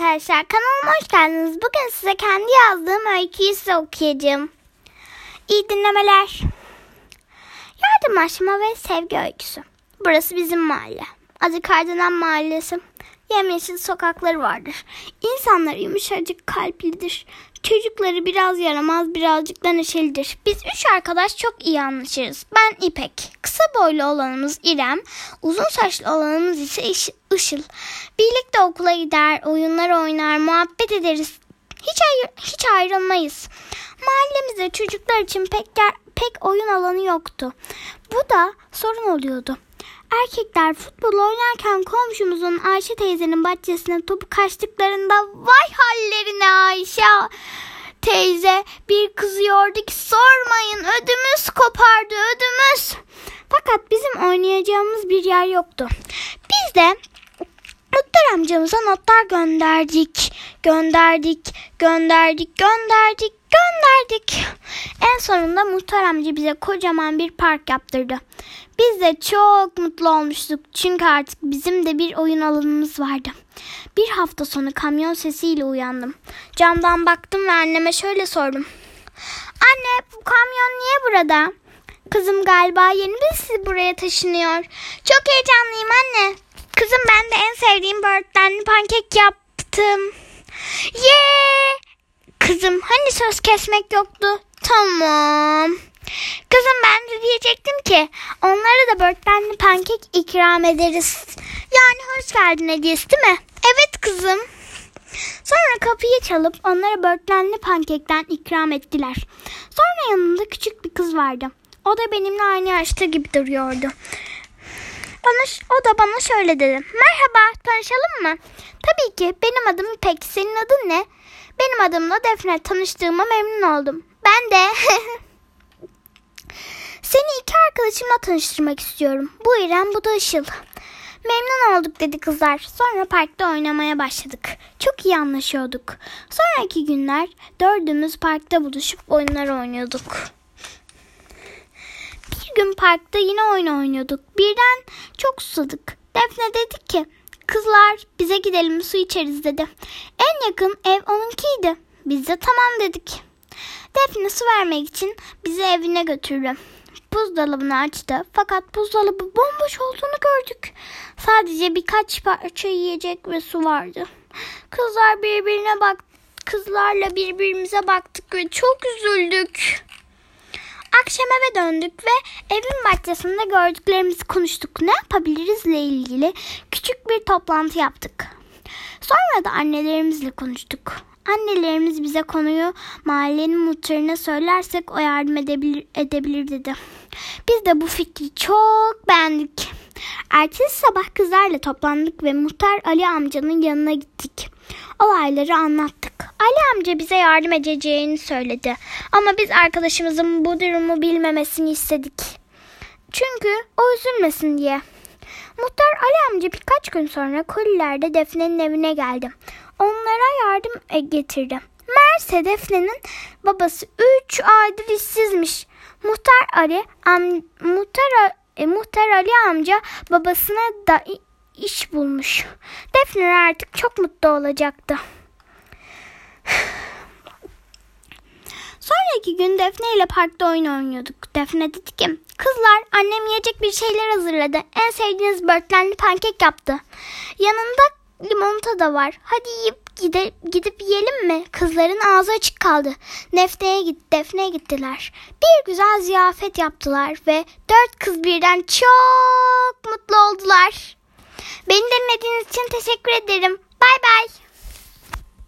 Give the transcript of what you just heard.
arkadaşlar kanalıma hoş geldiniz. Bugün size kendi yazdığım öyküyü size okuyacağım. İyi dinlemeler. Yardımlaşma ve sevgi öyküsü. Burası bizim mahalle. Adı Kardelen Mahallesi. Yemyeşil sokakları vardır. İnsanlar yumuşacık kalplidir. Çocukları biraz yaramaz birazcık da neşelidir. Biz üç arkadaş çok iyi anlaşırız. Ben İpek, kısa boylu olanımız İrem, uzun saçlı olanımız ise Işıl. Birlikte okula gider, oyunlar oynar, muhabbet ederiz. Hiç, ayr hiç ayrılmayız. Mahallemizde çocuklar için pek, pek oyun alanı yoktu. Bu da sorun oluyordu. Erkekler futbol oynarken komşumuzun Ayşe teyzenin bahçesine topu kaçtıklarında vay hallerine Ayşe teyze bir kızıyordu ki sormayın ödümüz kopardı ödümüz. Fakat bizim oynayacağımız bir yer yoktu. Biz de Muhtar amcamıza notlar gönderdik, gönderdik, gönderdik, gönderdik, gönderdik. En sonunda muhtar amca bize kocaman bir park yaptırdı. Biz de çok mutlu olmuştuk çünkü artık bizim de bir oyun alanımız vardı. Bir hafta sonu kamyon sesiyle uyandım. Camdan baktım ve anneme şöyle sordum. Anne bu kamyon niye burada? Kızım galiba yeni birisi buraya taşınıyor. Çok heyecanlıyım anne. Kızım ben de en sevdiğim böğürtlenli pankek yaptım. Yeah! Kızım hani söz kesmek yoktu? Tamam. Kızım ben de diyecektim ki onlara da böğürtlenli pankek ikram ederiz. Yani hoş geldin hediyesi değil mi? Evet kızım. Sonra kapıyı çalıp onlara böğürtlenli pankekten ikram ettiler. Sonra yanında küçük bir kız vardı. O da benimle aynı yaşta gibi duruyordu. Bana, o da bana şöyle dedi. Merhaba tanışalım mı? Tabii ki benim adım İpek. Senin adın ne? Benim adım da Defne. Tanıştığıma memnun oldum. Ben de. Arkadaşımla tanıştırmak istiyorum. Bu İrem bu da Işıl. Memnun olduk dedi kızlar. Sonra parkta oynamaya başladık. Çok iyi anlaşıyorduk. Sonraki günler dördümüz parkta buluşup oyunlar oynuyorduk. Bir gün parkta yine oyun oynuyorduk. Birden çok susadık. Defne dedi ki kızlar bize gidelim su içeriz dedi. En yakın ev onunkiydi. Biz de tamam dedik. Defne su vermek için bizi evine götürdü. Buzdolabını açtı fakat buzdolabı bomboş olduğunu gördük. Sadece birkaç parça yiyecek ve su vardı. Kızlar birbirine bak kızlarla birbirimize baktık ve çok üzüldük. Akşam eve döndük ve evin bahçesinde gördüklerimizi konuştuk. Ne yapabilirizle ilgili küçük bir toplantı yaptık. Sonra da annelerimizle konuştuk. Annelerimiz bize konuyu mahallenin muhtarına söylersek o yardım edebilir, edebilir dedi. Biz de bu fikri çok beğendik. Ertesi sabah kızlarla toplandık ve muhtar Ali amcanın yanına gittik. Olayları anlattık. Ali amca bize yardım edeceğini söyledi. Ama biz arkadaşımızın bu durumu bilmemesini istedik. Çünkü o üzülmesin diye. Muhtar Ali amca birkaç gün sonra kolilerde Defne'nin evine geldi. Onlara yardım e, getirdi. Meğerse Defne'nin babası 3 aydır işsizmiş. Muhtar Ali, am, muhtar, e, muhtar Ali amca babasına da iş bulmuş. Defne artık çok mutlu olacaktı. Sonraki gün Defne ile parkta oyun oynuyorduk. Defne dedi ki kızlar annem yiyecek bir şeyler hazırladı. En sevdiğiniz börtlenli pankek yaptı. Yanında limonata da var. Hadi yiyip gide, gidip yiyelim mi? Kızların ağzı açık kaldı. Defne'ye git, Defne'ye gittiler. Bir güzel ziyafet yaptılar ve dört kız birden çok mutlu oldular. Beni dinlediğiniz için teşekkür ederim. Bay bay.